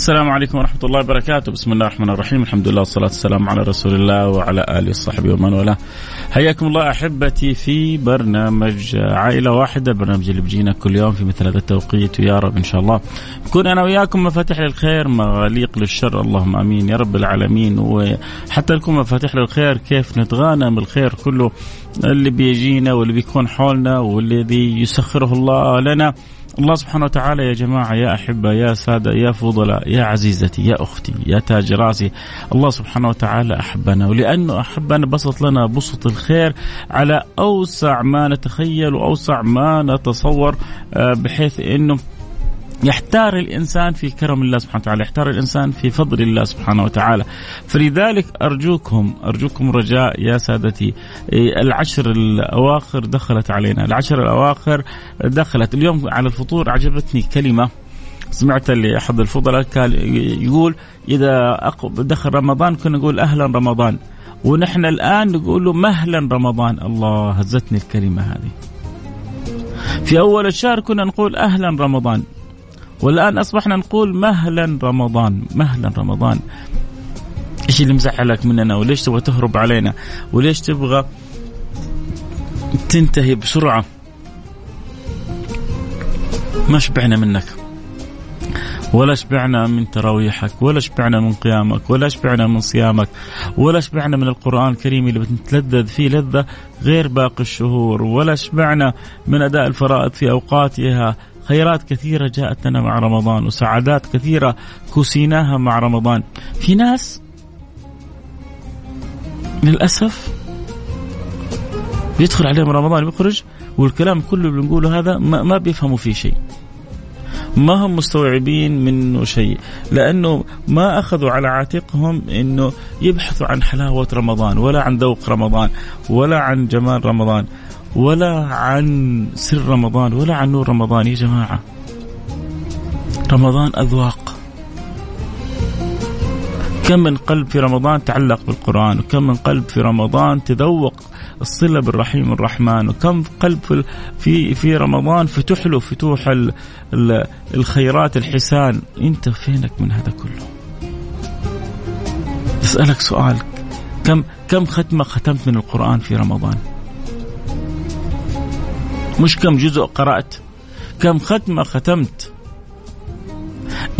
السلام عليكم ورحمة الله وبركاته. بسم الله الرحمن الرحيم. الحمد لله والصلاة والسلام على رسول الله وعلى آله وصحبه ومن والاه. حياكم الله أحبتي في برنامج عائلة واحدة برنامج اللي بيجينا كل يوم في مثل هذا التوقيت. ويا رب إن شاء الله نكون أنا وياكم مفاتيح للخير مغاليق للشر. اللهم آمين. يا رب العالمين. وحتى لكم مفاتيح للخير كيف نتغانم الخير كله؟ اللي بيجينا واللي بيكون حولنا والذي يسخره الله لنا. الله سبحانه وتعالى يا جماعة يا أحبة يا سادة يا فضلاء يا عزيزتي يا أختي يا تاج راسي الله سبحانه وتعالى أحبنا. ولأنه أحبنا بسط لنا بسط الخير على أوسع ما نتخيل وأوسع ما نتصور آه، بحيث أنه يحتار الإنسان في كرم الله سبحانه وتعالى، يحتار الإنسان في فضل الله سبحانه وتعالى، فلذلك أرجوكم أرجوكم رجاء يا سادتي. إيه، العشر الأواخر دخلت علينا، العشر الأواخر دخلت، اليوم على الفطور عجبتني كلمة سمعت اللي أحد الفضلاء كان يقول إذا دخل رمضان كنا نقول أهلا رمضان. ونحن الآن نقول له مهلا رمضان. الله هزتني الكلمة هذه. في أول الشهر كنا نقول أهلا رمضان. والآن أصبحنا نقول مهلا رمضان مهلا رمضان. إيش اللي مزعلك مننا؟ وليش تبغى تهرب علينا؟ وليش تبغى تنتهي بسرعة؟ ما شبعنا منك. ولا شبعنا من تراويحك ولا شبعنا من قيامك ولا شبعنا من صيامك ولا شبعنا من القرآن الكريم اللي بتتلذذ فيه لذة غير باقي الشهور ولا شبعنا من أداء الفرائض في أوقاتها. خيرات كثيرة جاءت لنا مع رمضان وسعادات كثيرة كسيناها مع رمضان. في ناس للأسف بيدخل عليهم رمضان بيخرج والكلام كله اللي بنقوله هذا ما, ما بيفهموا فيه شيء. ما هم مستوعبين منه شيء. لأنه ما أخذوا على عاتقهم إنه يبحثوا عن حلاوة رمضان ولا عن ذوق رمضان ولا عن جمال رمضان. ولا عن سر رمضان ولا عن نور رمضان يا جماعة. رمضان أذواق. كم من قلب في رمضان تعلق بالقرآن وكم من قلب في رمضان تذوق الصلة بالرحيم الرحمن وكم قلب في في رمضان فتح له فتوح ال ال الخيرات الحسان. أنت فينك من هذا كله؟ أسألك سؤال. كم كم ختمة ختمت من القرآن في رمضان؟ مش كم جزء قرأت كم ختمة ختمت.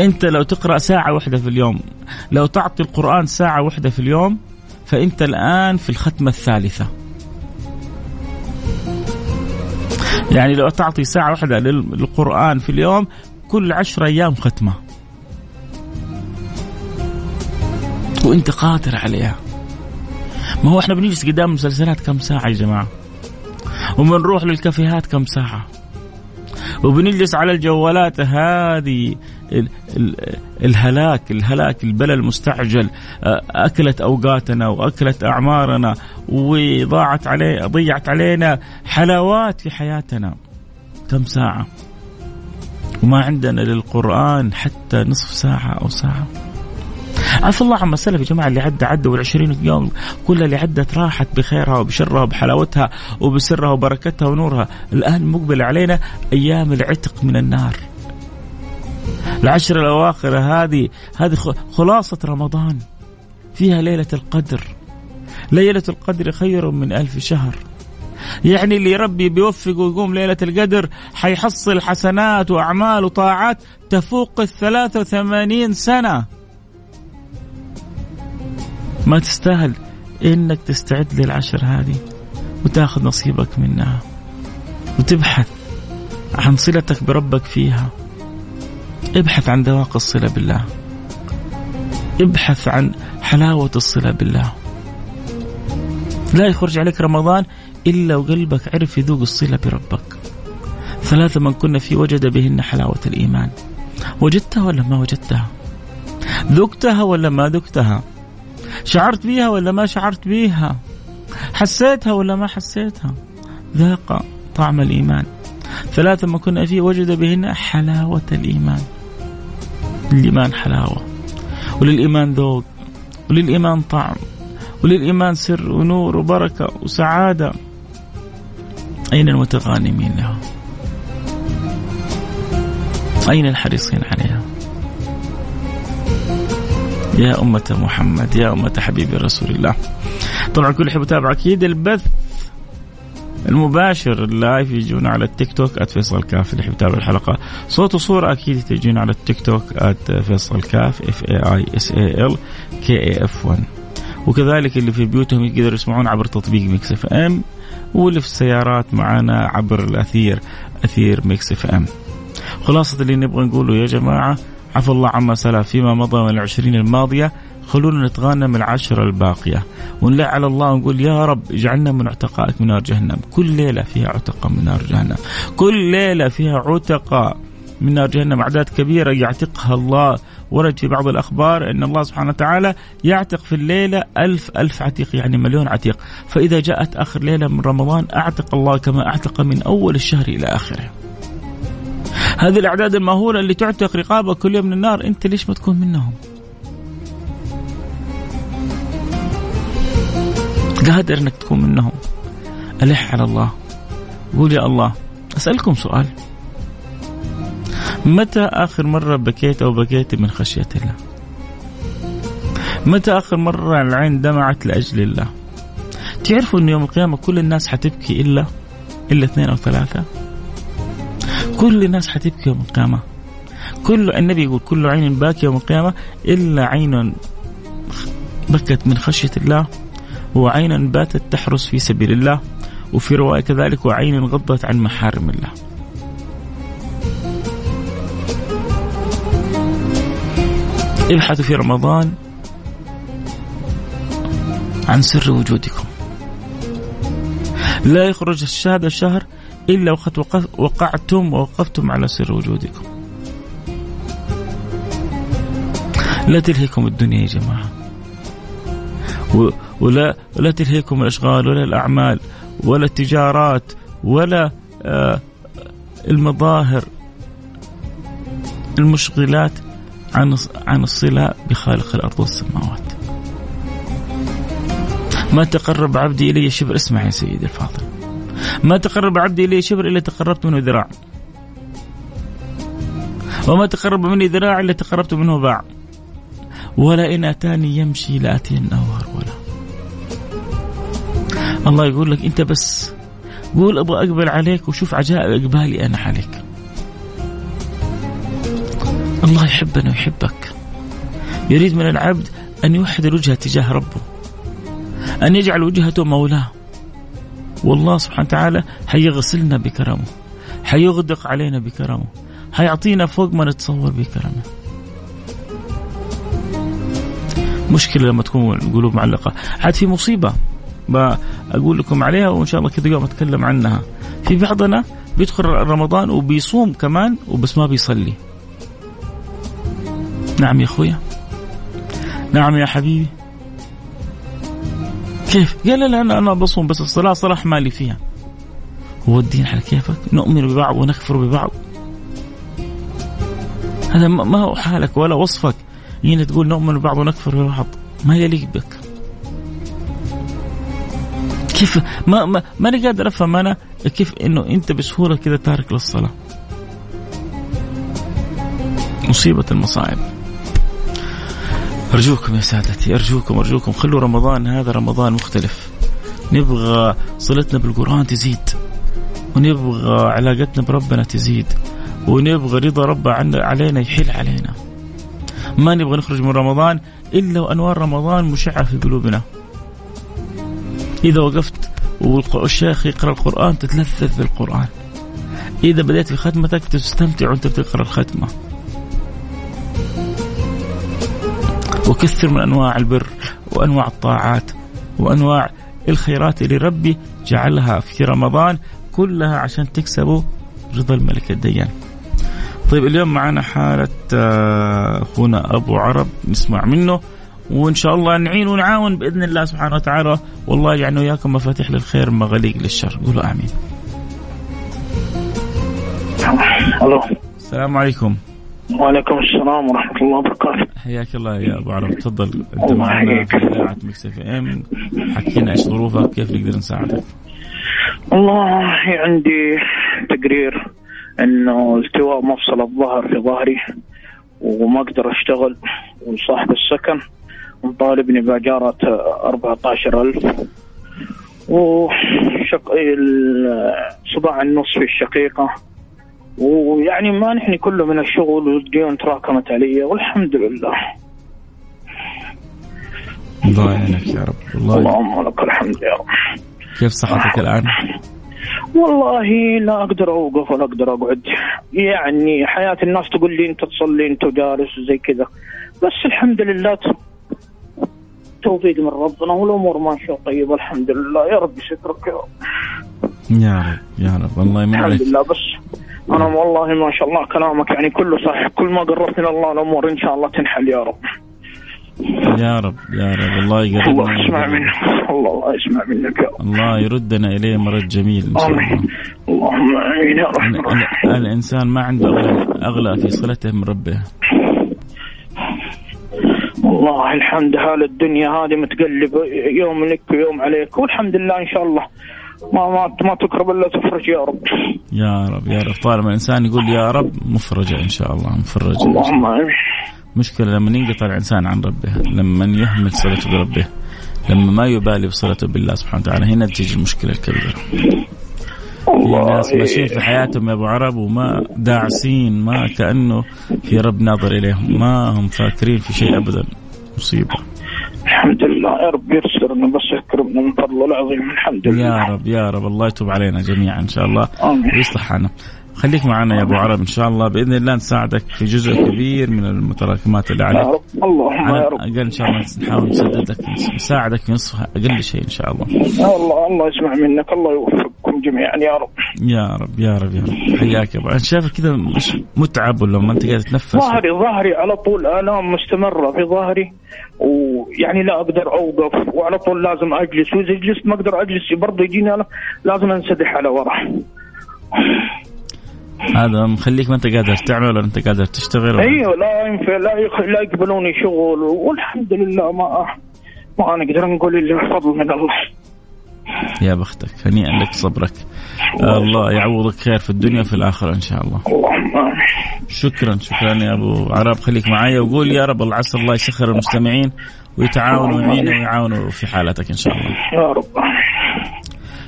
أنت لو تقرأ ساعة واحدة في اليوم لو تعطي القرآن ساعة واحدة في اليوم فأنت الآن في الختمة الثالثة. يعني لو تعطي ساعة واحدة للقرآن في اليوم كل عشر أيام ختمة. وأنت قادر عليها. ما هو إحنا بنجلس قدام مسلسلات كم ساعة يا جماعة؟ وبنروح للكافيهات كم ساعة. وبنجلس على الجوالات هذه الهلاك الهلاك البلاء المستعجل. أكلت أوقاتنا وأكلت أعمارنا وضاعت علي ضيعت علينا حلاوات في حياتنا. كم ساعة؟ وما عندنا للقرآن حتى نصف ساعة أو ساعة. عفى الله عما سلف يا جماعة اللي عدى عدى والعشرين يوم كلها اللي عدت راحت بخيرها وبشرها وبحلاوتها وبسرها وبركتها ونورها. الآن مقبل علينا أيام العتق من النار. العشر الأواخر هذه هذه خلاصة رمضان. فيها ليلة القدر. ليلة القدر خير من ألف شهر. يعني اللي ربي بيوفق ويقوم ليلة القدر حيحصل حسنات وأعمال وطاعات تفوق الثلاثة وثمانين سنة. ما تستاهل إنك تستعد للعشر هذه وتاخذ نصيبك منها. وتبحث عن صلتك بربك فيها. ابحث عن ذواق الصلة بالله. ابحث عن حلاوة الصلة بالله. لا يخرج عليك رمضان إلا وقلبك عرف يذوق الصلة بربك. ثلاثة من كنا في وجد بهن حلاوة الإيمان. وجدتها ولا ما وجدتها؟ ذقتها ولا ما ذقتها؟ شعرت بيها ولا ما شعرت بيها؟ حسيتها ولا ما حسيتها؟ ذاق طعم الإيمان. ثلاثة ما كنا فيه وجد بهن حلاوة الإيمان. الإيمان حلاوة. وللإيمان ذوق. وللإيمان طعم. وللإيمان سر ونور وبركة وسعادة. أين المتغنمين له. أين الحريصين عليها. يا أمة محمد يا أمة حبيبي رسول الله. طبعا كل يحب يتابع أكيد البث المباشر ال live يجونا على التيك توك @فيصل كاف اللي يحب يتابع الحلقة. صوت وصورة أكيد تجينا على التيك توك @فيصل كاف F A I S A L K A F 1 وكذلك اللي في بيوتهم يقدروا يسمعون عبر تطبيق ميكس إف إم واللي في السيارات معنا عبر الأثير أثير ميكس إف إم. خلاصة اللي نبغى نقوله يا جماعة عفى الله عما سلف. فيما مضى من العشرين الماضية خلونا نتغنم العشرة الباقية. ونلح على الله ونقول يا رب اجعلنا من عتقائك من نار جهنم. كل ليلة فيها عتقة من نار جهنم. كل ليلة فيها عتقة من نار جهنم. أعداد كبيرة يعتقها الله. ورد في بعض الأخبار أن الله سبحانه وتعالى يعتق في الليلة ألف ألف عتيق يعني مليون عتيق. فإذا جاءت آخر ليلة من رمضان أعتق الله كما أعتق من أول الشهر إلى آخره. هذه الأعداد المهولة اللي تعتق رقابة كل يوم من النار أنت ليش ما تكون منهم؟ قادر أنك تكون منهم. ألح على الله. قول يا الله. أسألكم سؤال. متى آخر مرة بكيت أو بكيت من خشية الله؟ متى آخر مرة العين دمعت لأجل الله؟ تعرفوا أن يوم القيامة كل الناس حتبكي إلا إلا اثنين أو ثلاثة؟ كل الناس حتبكي يوم القيامة. كل النبي يقول كل عين باكي يوم القيامة إلا عين بكت من خشية الله وعين باتت تحرس في سبيل الله وفي رواية كذلك وعين غضت عن محارم الله. ابحثوا في رمضان عن سر وجودكم. لا يخرج هذا الشهر إلا وقد وقعتم ووقفتم على سر وجودكم. لا تلهيكم الدنيا يا جماعة. ولا ولا تلهيكم الأشغال ولا الأعمال ولا التجارات ولا آه، المظاهر المشغلات عن عن الصلة بخالق الأرض والسماوات. ما تقرب عبدي إلي شبر اسمع يا سيدي الفاضل. ما تقرب عبدي إلي شبر إلا تقربت منه ذراع. وما تقرب مني ذراع إلا تقربت منه باع. ولا إن أتاني يمشي لآتينه هرولا الله يقول لك أنت بس قول أبغى أقبل عليك وشوف عجائب إقبالي أنا عليك. الله يحبنا ويحبك. يريد من العبد أن يوحد الوجهة تجاه ربه. أن يجعل وجهته مولاه. والله سبحانه وتعالى حيغسلنا بكرمه حيغدق علينا بكرمه حيعطينا فوق ما نتصور بكرمه. مشكلة لما تكون القلوب معلقة. عاد في مصيبة بقول لكم عليها وإن شاء الله كذا يوم أتكلم عنها. في بعضنا بيدخل رمضان وبيصوم كمان وبس ما بيصلي. نعم يا أخويا. نعم يا حبيبي. كيف؟ قال لا أنا أنا بصوم بس الصلاة صلاح مالي فيها. هو الدين على كيفك؟ نؤمن ببعض ونكفر ببعض. هذا ما هو حالك ولا وصفك. هنا تقول نؤمن ببعض ونكفر ببعض، ما يليق بك. كيف ما ما ماني قادر أفهم أنا كيف إنه أنت بسهولة كذا تارك للصلاة. مصيبة المصائب. أرجوكم يا سادتي أرجوكم أرجوكم. خلوا رمضان هذا رمضان مختلف. نبغى صلتنا بالقرآن تزيد ونبغى علاقتنا بربنا تزيد ونبغى رضا رب علينا يحل علينا. ما نبغى نخرج من رمضان إلا وأنوار رمضان مشعة في قلوبنا. إذا وقفت والشيخ يقرأ القرآن تتلذذ بالقرآن. إذا بدأت في ختمتك تستمتع وأنت تقرأ الختمة. وكثر من أنواع البر وأنواع الطاعات وأنواع الخيرات اللي ربي جعلها في رمضان كلها عشان تكسبوا رضا الملك الديان. طيب اليوم معنا حالة آه، أخونا أبو عرب نسمع منه. وإن شاء الله نعين ونعاون بإذن الله سبحانه وتعالى. والله يجعلنا وإياكم مفاتيح للخير مغاليق للشر. قولوا آمين. السلام عليكم. وعليكم السلام ورحمة الله وبركاته. حياك الله يا أبو عرب. تفضل. أنت معنا في إذاعة Mix FM حكينا إيش ظروفك كيف نقدر نساعدك؟ والله عندي تقرير إنه التواء مفصل الظهر في ظهري وما أقدر أشتغل وصاحب السكن مطالبني بأجارة 14000 وشق صباع النص في الشقيقة ويعني ما نحن كله من الشغل والديون تراكمت علي والحمد لله. الله يعينك يا رب الله اللهم لك الحمد يا رب. كيف صحتك الآن؟ والله لا أقدر أوقف ولا أقدر أقعد. يعني حياة الناس تقول لي أنت تصلي أنت جالس وزي كذا. بس الحمد لله توفيق من ربنا والأمور ماشية طيبه الحمد لله. يا رب شكرك يا رب. يا رب يا رب. الله يمن عليك. الحمد لله بس أنا والله ما شاء الله كلامك يعني كله صح كل ما قربت من الله الأمور إن شاء الله تنحل يا رب. يا رب يا رب. الله يقربنا الله يسمع منك. الله الله يسمع منك يا رب. الله يردنا إليه مرد جميل إن شاء الله. اللهم آمين يا رب. الإنسان ما عنده اغلى أغلى في صلته من ربه. والله الحمد حال الدنيا هذه متقلب يوم لك ويوم عليك. والحمد لله إن شاء الله. ما ما ما تقرب إلا تفرج يا رب. يا رب يا رب. طالما الإنسان يقول يا رب مفرجة إن شاء الله مفرجة. اللهم مشكلة لما ينقطع الإنسان عن ربه لما يهمل صلته بربه لما ما يبالي بصلته بالله سبحانه وتعالى هنا تيجي المشكلة الكبيرة. في ناس ماشيين في حياتهم يا أبو عرب وما داعسين ما كأنه في رب ناظر إليهم ما هم فاكرين في شيء ابدا. مصيبة. الحمد لله يا رب يرسلنا بس يكرمنا من فضله العظيم الحمد لله. يا رب يا رب. الله يتوب علينا جميعا إن شاء الله. ويصلح حالنا خليك معنا يا أبو عرب إن شاء الله. بإذن الله نساعدك في جزء كبير من المتراكمات اللي عليك. يا رب. اللهم يا رب. أقل إن شاء الله نحاول نسددك نساعدك في نصف أقل شيء إن شاء الله. الله الله يسمع منك الله يوفقكم جميعا يا رب. يا رب يا رب يا رب. حياك يا أبو أنا شايفك كذا مش متعب ولا ما أنت قاعد تتنفس ظهري ظهري على طول الام مستمرة في ظهري ويعني لا أقدر أوقف وعلى طول لازم أجلس وإذا جلست ما أقدر أجلس برضه يجيني أنا لازم أنسدح على ورا. هذا مخليك ما أنت قادر تعمل ولا أنت قادر تشتغل أيوه لا ينفع لا يخ... لا يقبلوني شغل والحمد لله ما ما نقدر نقول إلا فضل من الله. يا بختك هنيئا لك صبرك. الله يعوضك خير في الدنيا وفي الآخرة إن شاء الله. اللهم شكرا شكرا يا أبو عرب خليك معايا وقول يا رب العسى الله يسخر المستمعين. ويتعاونوا ويعينوا ويعاونوا في حالتك إن شاء الله. يا رب.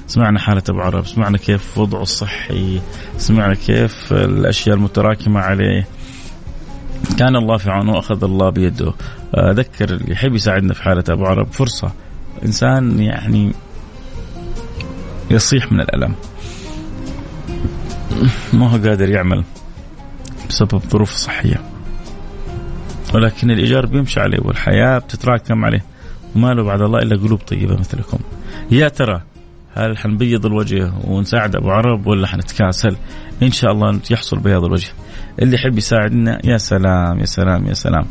سمعنا حالة أبو عرب سمعنا كيف وضعه الصحي سمعنا كيف الأشياء المتراكمة عليه. كان الله في عونه أخذ الله بيده. أذكر اللي يحب يساعدنا في حالة أبو عرب فرصة. إنسان يعني يصيح من الألم. ما هو قادر يعمل بسبب ظروف صحية. ولكن الإيجار بيمشي عليه والحياة بتتراكم عليه وما له بعد الله إلا قلوب طيبة مثلكم يا ترى هل حنبيض الوجه ونساعد أبو عرب ولا حنتكاسل؟ إن شاء الله يحصل بياض الوجه. اللي يحب يساعدنا يا سلام يا سلام يا سلام.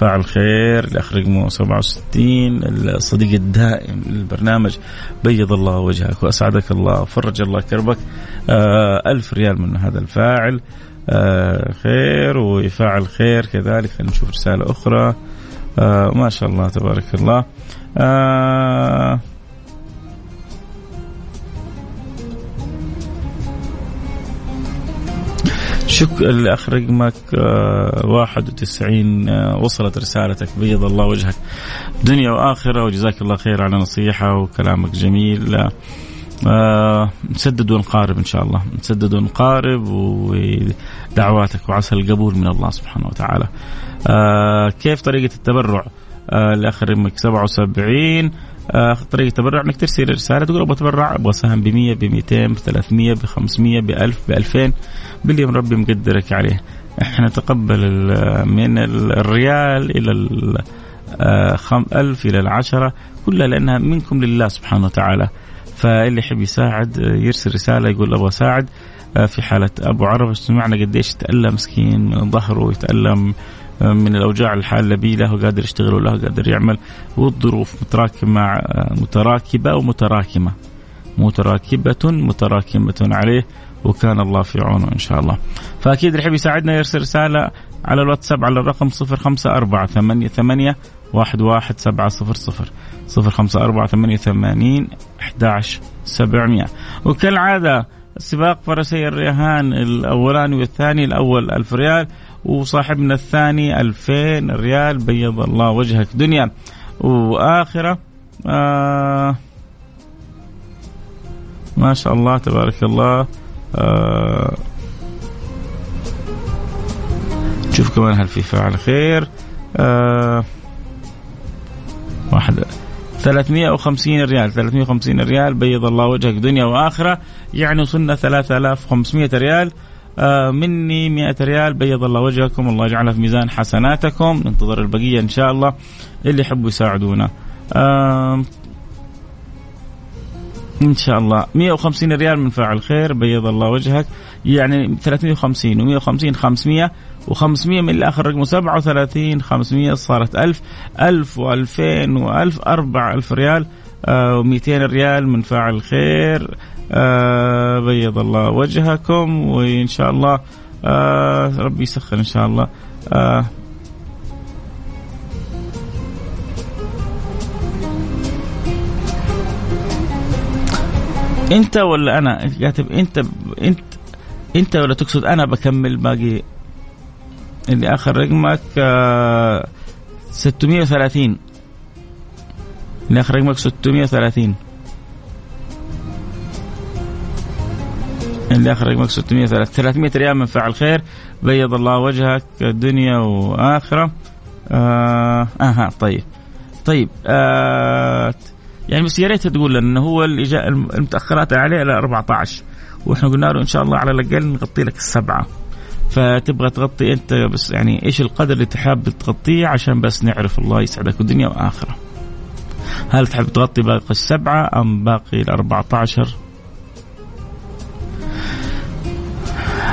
فاعل خير الاخ رقمه 67 الصديق الدائم للبرنامج بيض الله وجهك وأسعدك الله وفرج الله كربك آه ألف ريال من هذا الفاعل خير ويفعل خير. كذلك خلينا نشوف رسالة أخرى. آه ما شاء الله تبارك الله. آه شك الاخ رقمك 91 آه، وصلت رسالتك. بيض الله وجهك. دنيا وآخرة. وجزاك الله خير على نصيحة وكلامك جميل. آه نسدد ونقارب إن شاء الله. نسدد ونقارب ودعواتك وعسى القبول من الله سبحانه وتعالى. آه كيف طريقة التبرع؟ آه الاخ رقمك 77 آه طريقة التبرع إنك ترسل رسالة تقول أبغى أتبرع أبغى سهم ب 100 ب 200 ب 300 ب 500 ب 1000 ب 2000 باللي ربي مقدرك عليه. إحنا نتقبل من الريال إلى ال آه، ألف إلى العشرة. كلها لأنها منكم لله سبحانه وتعالى. فاللي يحب يساعد يرسل رسالة يقول أبغى أساعد آه، في حالة أبو عرب سمعنا قديش يتألم مسكين ظهره ويتألم من الأوجاع الحالة به له قادر يشتغل وله قادر يعمل والظروف متراكمة متراكبة ومتراكمة. متراكبة متراكمة عليه وكان الله في عونه إن شاء الله. فأكيد اللي يحب يساعدنا يرسل رسالة على الواتساب على الرقم 054 88 11700 054 11 700 وكالعادة سباق فرسي الريهان الأولاني والثاني الأول 1000 ريال وصاحبنا الثاني 2000 ريال. بيض الله وجهك. دنيا. وآخرة آه ما شاء الله تبارك الله. آه شوف كمان هل في فاعل خير. آه واحد 350 ريال. 350 ريال بيض الله وجهك دنيا وآخرة. يعني وصلنا 3500 ريال. آه مني 100 ريال بيض الله وجهكم. الله يجعلها في ميزان حسناتكم. ننتظر البقية إن شاء الله. اللي يحبوا يساعدونا. آه إن شاء الله. 150 ريال من فاعل خير بيض الله وجهك. يعني 350 و150 500 و500 من اللي اخر رقمه 37 500 صارت 1000 1000 و2000 و1000 4000 ريال و200 آه ريال من فاعل خير. آه بيض الله وجهكم وإن شاء الله آه ربي يسخر إن شاء الله. انت ولا أنا؟ كاتب انت انت انت ولا تقصد أنا بكمل باقي اللي آخر رقمك 630 آه، اللي آخر رقمك 630 اللي آخر رقمك 630 300 ريال من فعل خير. بيض الله وجهك دنيا وآخرة. آه أها طيب. طيب آه يعني بس يا ريت تقول لنا إنه هو المتأخرات عليه إلى 14 وإحنا قلنا له إن شاء الله على الأقل نغطي لك السبعة. فتبغى تغطي أنت بس يعني إيش القدر اللي تحب تغطيه عشان بس نعرف الله يسعدك الدنيا وآخرة. هل تحب تغطي باقي السبعة أم باقي ال 14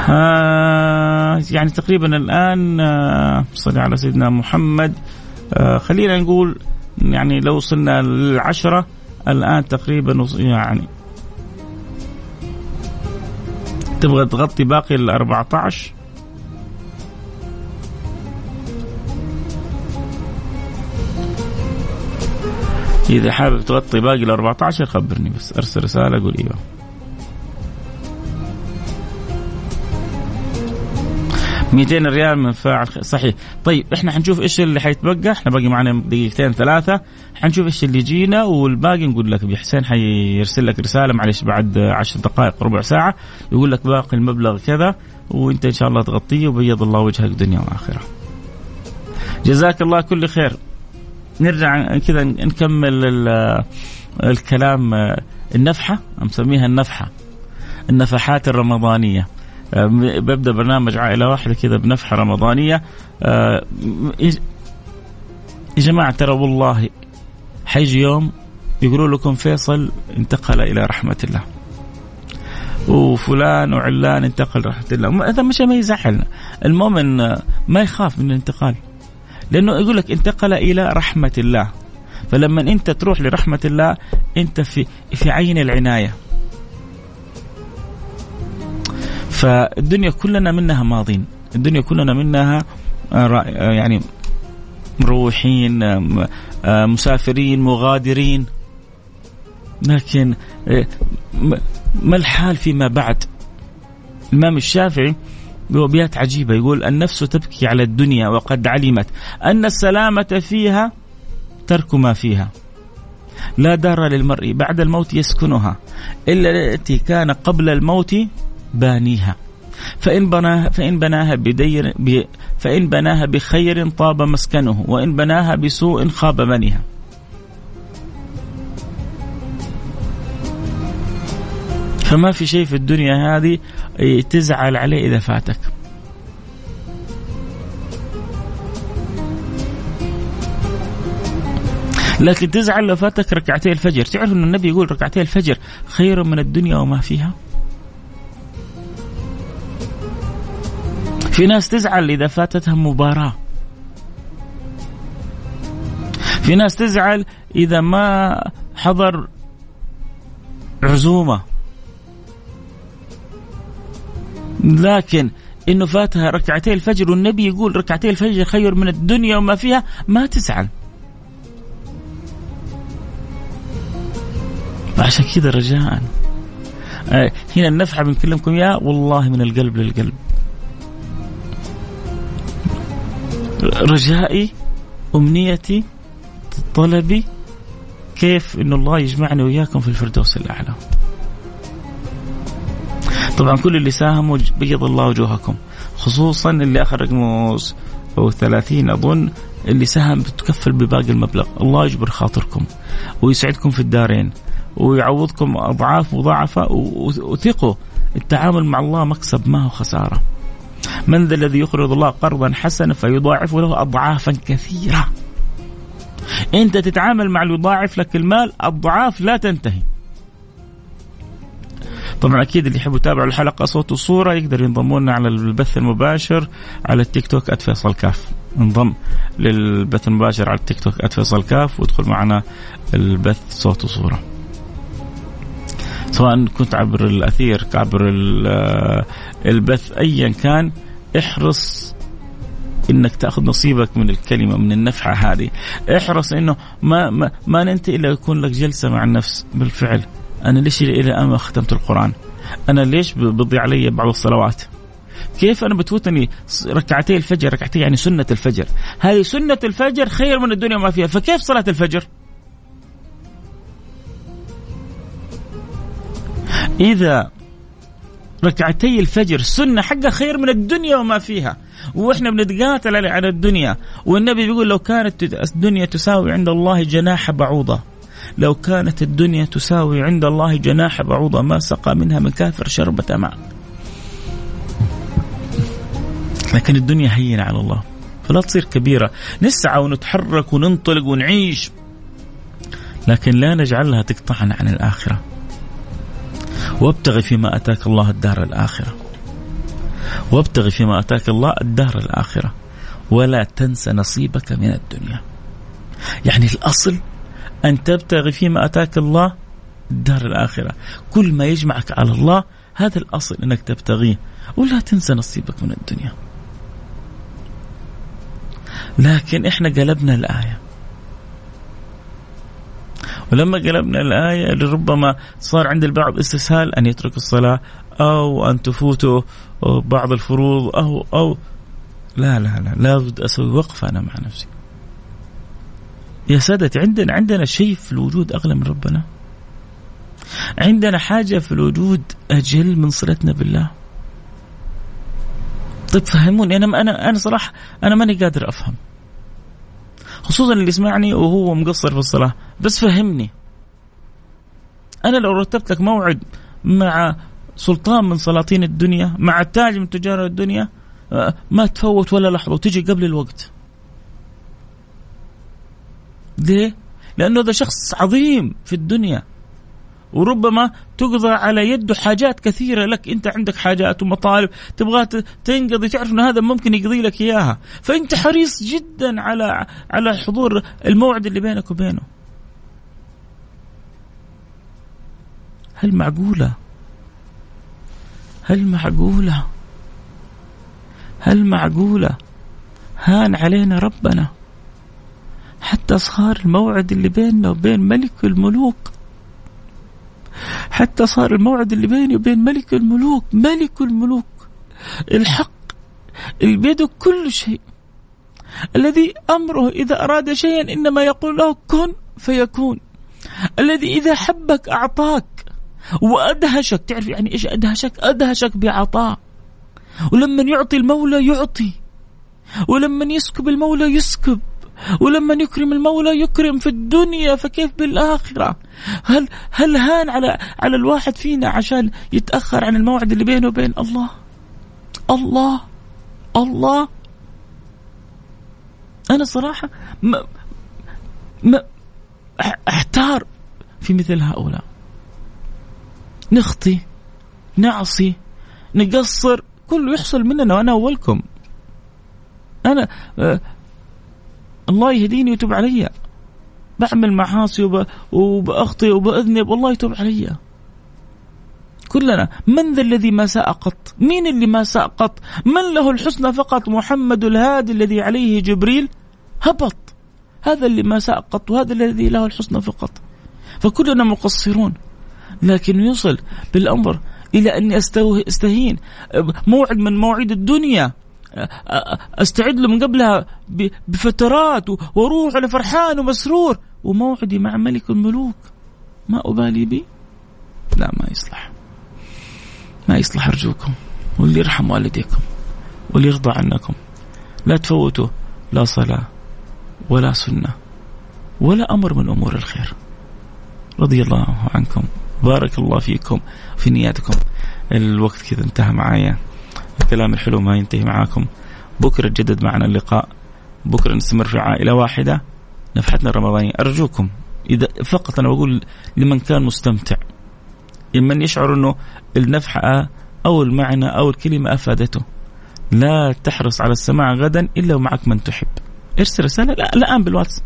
آه يعني تقريبا الآن آه صلي على سيدنا محمد. آه خلينا نقول يعني لو وصلنا للعشرة الآن تقريبا يعني تبغى تغطي باقي ال 14 إذا حابب تغطي باقي ال 14 خبرني بس أرسل رسالة قول إيوه. 200 ريال من فاعل صحيح. طيب إحنا حنشوف إيش اللي حيتبقى؟ إحنا باقي معنا دقيقتين ثلاثة. حنشوف إيش اللي يجينا والباقي نقول لك حسين حيرسل لك رسالة معلش بعد 10 دقائق ربع ساعة. يقول لك باقي المبلغ كذا وأنت إن شاء الله تغطيه وبيض الله وجهك دنيا وآخرة. جزاك الله كل خير. نرجع كذا نكمل الكلام النفحة مسميها النفحة النفحات الرمضانية. آه، ببدأ برنامج عائلة واحدة كذا بنفحة رمضانية. آه، يا جماعة ترى والله حيجي يوم يقولوا لكم فيصل انتقل إلى رحمة الله. وفلان وعلان انتقل رحمة الله. هذا مش ما يزعلنا المؤمن ما يخاف من الانتقال. لأنه يقول لك انتقل إلى رحمة الله. فلما أنت تروح لرحمة الله أنت في في عين العناية. فالدنيا كلنا منها ماضين. الدنيا كلنا منها آه، آه، يعني مروحين آه، مسافرين مغادرين. لكن ما الحال فيما بعد؟ الإمام الشافعي بأبيات عجيبة. يقول النفس تبكي على الدنيا وقد علمت أن السلامة فيها ترك ما فيها. لا دار للمرء بعد الموت يسكنها إلا التي كان قبل الموت بانيها. فإن بناها فإن بناها بدير فإن بناها بخير طاب مسكنه وإن بناها بسوء خاب بنيها فما في شيء في الدنيا هذه تزعل عليه إذا فاتك. لكن تزعل لو فاتك ركعتي الفجر. تعرف أن النبي يقول ركعتي الفجر خير من الدنيا وما فيها؟ في ناس تزعل إذا فاتتها مباراة. في ناس تزعل إذا ما حضر عزومة. لكن إنه فاتها ركعتي الفجر والنبي يقول ركعتي الفجر خير من الدنيا وما فيها ما تزعل. عشان كذا رجاء. آه، هنا النفحة بنكلمكم إياها والله من القلب للقلب. رجائي أمنيتي طلبي كيف أن الله يجمعني وإياكم في الفردوس الأعلى. طبعا كل اللي ساهموا بيض الله وجوهكم. خصوصا اللي أخذ رقمه أو 30 أظن اللي ساهم بتكفل بباقي المبلغ. الله يجبر خاطركم ويسعدكم في الدارين ويعوضكم أضعاف مضاعفة وثقوا. التعامل مع الله مكسب ما هو خسارة. من ذا الذي يقرض الله قرضا حسنا فيضاعف له أضعافا كثيرة. أنت تتعامل مع اللي يضاعف لك المال أضعاف لا تنتهي. طبعا أكيد اللي يحبوا يتابعوا الحلقة صوت وصورة يقدر ينضموا لنا على البث المباشر على التيك توك @فيصل كاف انضم للبث المباشر على التيك توك @فيصل كاف وادخل معنا البث صوت وصورة. سواء كنت عبر الأثير عبر البث ايا كان احرص إنك تأخذ نصيبك من الكلمة من النفحة هذه. احرص إنه ما ما, ما ننتهي إلا يكون لك جلسة مع النفس بالفعل. أنا ليش إلى الآن ما ختمت القرآن؟ أنا ليش بضيع علي بعض الصلوات؟ كيف أنا بتفوتني ركعتي الفجر ركعتي يعني سنة الفجر. هذه سنة الفجر خير من الدنيا وما فيها. فكيف صلاة الفجر؟ إذا ركعتي الفجر سنة حقها خير من الدنيا وما فيها. وإحنا بنتقاتل على الدنيا. والنبي بيقول لو كانت الدنيا تساوي عند الله جناح بعوضة. لو كانت الدنيا تساوي عند الله جناح بعوضة ما سقى منها من كافر شربة ماء. لكن الدنيا هينة على الله. فلا تصير كبيرة. نسعى ونتحرك وننطلق ونعيش. لكن لا نجعلها تقطعنا عن الآخرة. وابتغي فيما أتاك الله الدار الآخرة. وابتغي فيما أتاك الله الدار الآخرة. ولا تنس نصيبك من الدنيا. يعني الأصل أن تبتغي فيما أتاك الله الدار الآخرة. كل ما يجمعك على الله هذا الأصل أنك تبتغيه. ولا تنسى نصيبك من الدنيا. لكن إحنا قلبنا الآية. ولما قلبنا الآية لربما صار عند البعض استسهال أن يترك الصلاة أو أن تفوته بعض الفروض أو أو لا لا لا. لابد أسوي وقفة أنا مع نفسي. يا سادتي عندنا عندنا شيء في الوجود اغلى من ربنا. عندنا حاجة في الوجود أجل من صلتنا بالله. طيب فهموني. أنا أنا أنا صراحة أنا ماني قادر أفهم. خصوصا اللي يسمعني وهو مقصر في الصلاة. بس فهمني. أنا لو رتبت لك موعد مع سلطان من سلاطين الدنيا مع تاج من تجار الدنيا آه، ما تفوت ولا لحظة وتجي قبل الوقت. ليه؟ لأنه هذا شخص عظيم في الدنيا. وربما تقضى على يده حاجات كثيرة لك. أنت عندك حاجات ومطالب تبغى تنقضي تعرف أن هذا ممكن يقضي لك إياها. فأنت حريص جدا على على حضور الموعد اللي بينك وبينه. هل معقولة؟ هل معقولة؟ هل معقولة؟ هان علينا ربنا. حتى صار الموعد اللي بيننا وبين ملك الملوك. حتى صار الموعد اللي بيني وبين ملك الملوك ملك الملوك. الحق اللي بيده كل شيء. الذي أمره إذا أراد شيئا إنما يقول له كن فيكون. الذي إذا حبك أعطاك وأدهشك. تعرف يعني إيش أدهشك؟ أدهشك بعطاء. ولما يعطي المولى يعطي. ولما يسكب المولى يسكب. ولما يكرم المولى يكرم في الدنيا فكيف بالآخرة؟ هل هل هان على على الواحد فينا عشان يتأخر عن الموعد اللي بينه وبين الله؟ الله الله. أنا صراحة ما ما أحتار في مثل هؤلاء. نخطي نعصي نقصر كله يحصل مننا وأنا أولكم. أنا آه، الله يهديني ويتوب علي. بعمل معاصي وب... وبأخطئ وبأذنب والله يتوب علي. كلنا من ذا الذي ما ساء قط؟ مين اللي ما ساء قط؟ من له الحسنى فقط؟ محمد الهادي الذي عليه جبريل؟ هبط. هذا اللي ما ساء قط وهذا الذي له الحسنى فقط. فكلنا مقصرون. لكن يوصل بالأمر إلى أني أستهين. موعد من مواعيد الدنيا. أستعد له من قبلها بفترات وأروح أنا فرحان ومسرور. وموعدي مع ملك الملوك. ما أبالي بي؟ لا ما يصلح. ما يصلح أرجوكم. واللي يرحم والديكم. واللي يرضى عنكم. لا تفوتوا. لا صلاة ولا سنة ولا أمر من أمور الخير. رضي الله عنكم. بارك الله فيكم. في نياتكم. الوقت كذا انتهى معايا. الكلام الحلو ما ينتهي معاكم. بكرة جدد معنا اللقاء. بكرة نستمر في عائلة واحدة. نفحتنا الرمضانية. أرجوكم إذا فقط أنا بقول لمن كان مستمتع من يشعر أنه النفحة أو المعنى أو الكلمة أفادته. لا تحرص على السماع غدا إلا ومعك من تحب. ارسل رسالة. الآن بالواتس.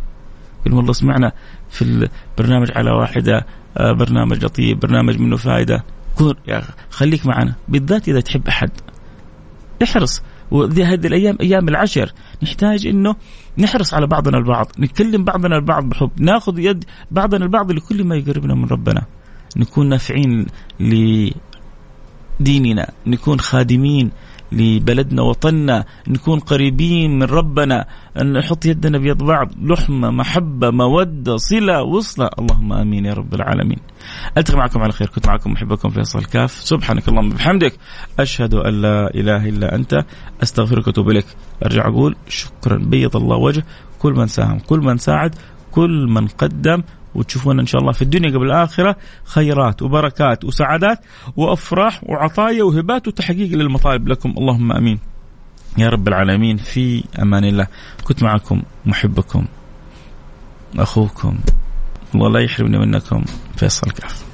قل والله سمعنا في البرنامج على واحدة آه، برنامج لطيف برنامج منه فائدة يا خليك معنا. بالذات إذا تحب أحد. احرص وهذه الأيام أيام العشر. نحتاج إنه نحرص على بعضنا البعض نكلم بعضنا البعض بحب. ناخذ يد بعضنا البعض لكل ما يقربنا من ربنا. نكون نافعين لديننا نكون خادمين لبلدنا وطننا نكون قريبين من ربنا أن نحط يدنا بيد بعض لحمة محبة مودة صلة وصلة. اللهم آمين يا رب العالمين. ألتقي معكم على خير. كنت معكم محبكم فيصل كاف. سبحانك اللهم وبحمدك. أشهد أن لا إله إلا أنت. أستغفرك وأتوب إليك. أرجع أقول شكرا. بيض الله وجه. كل من ساهم كل من ساعد كل من قدم. وتشوفون إن شاء الله في الدنيا قبل الآخرة. خيرات وبركات وسعادات وأفراح وعطايا وهبات وتحقيق للمطالب لكم. اللهم آمين. يا رب العالمين في أمان الله. كنت معكم محبكم أخوكم. الله لا يحرمني منكم. فيصل كاف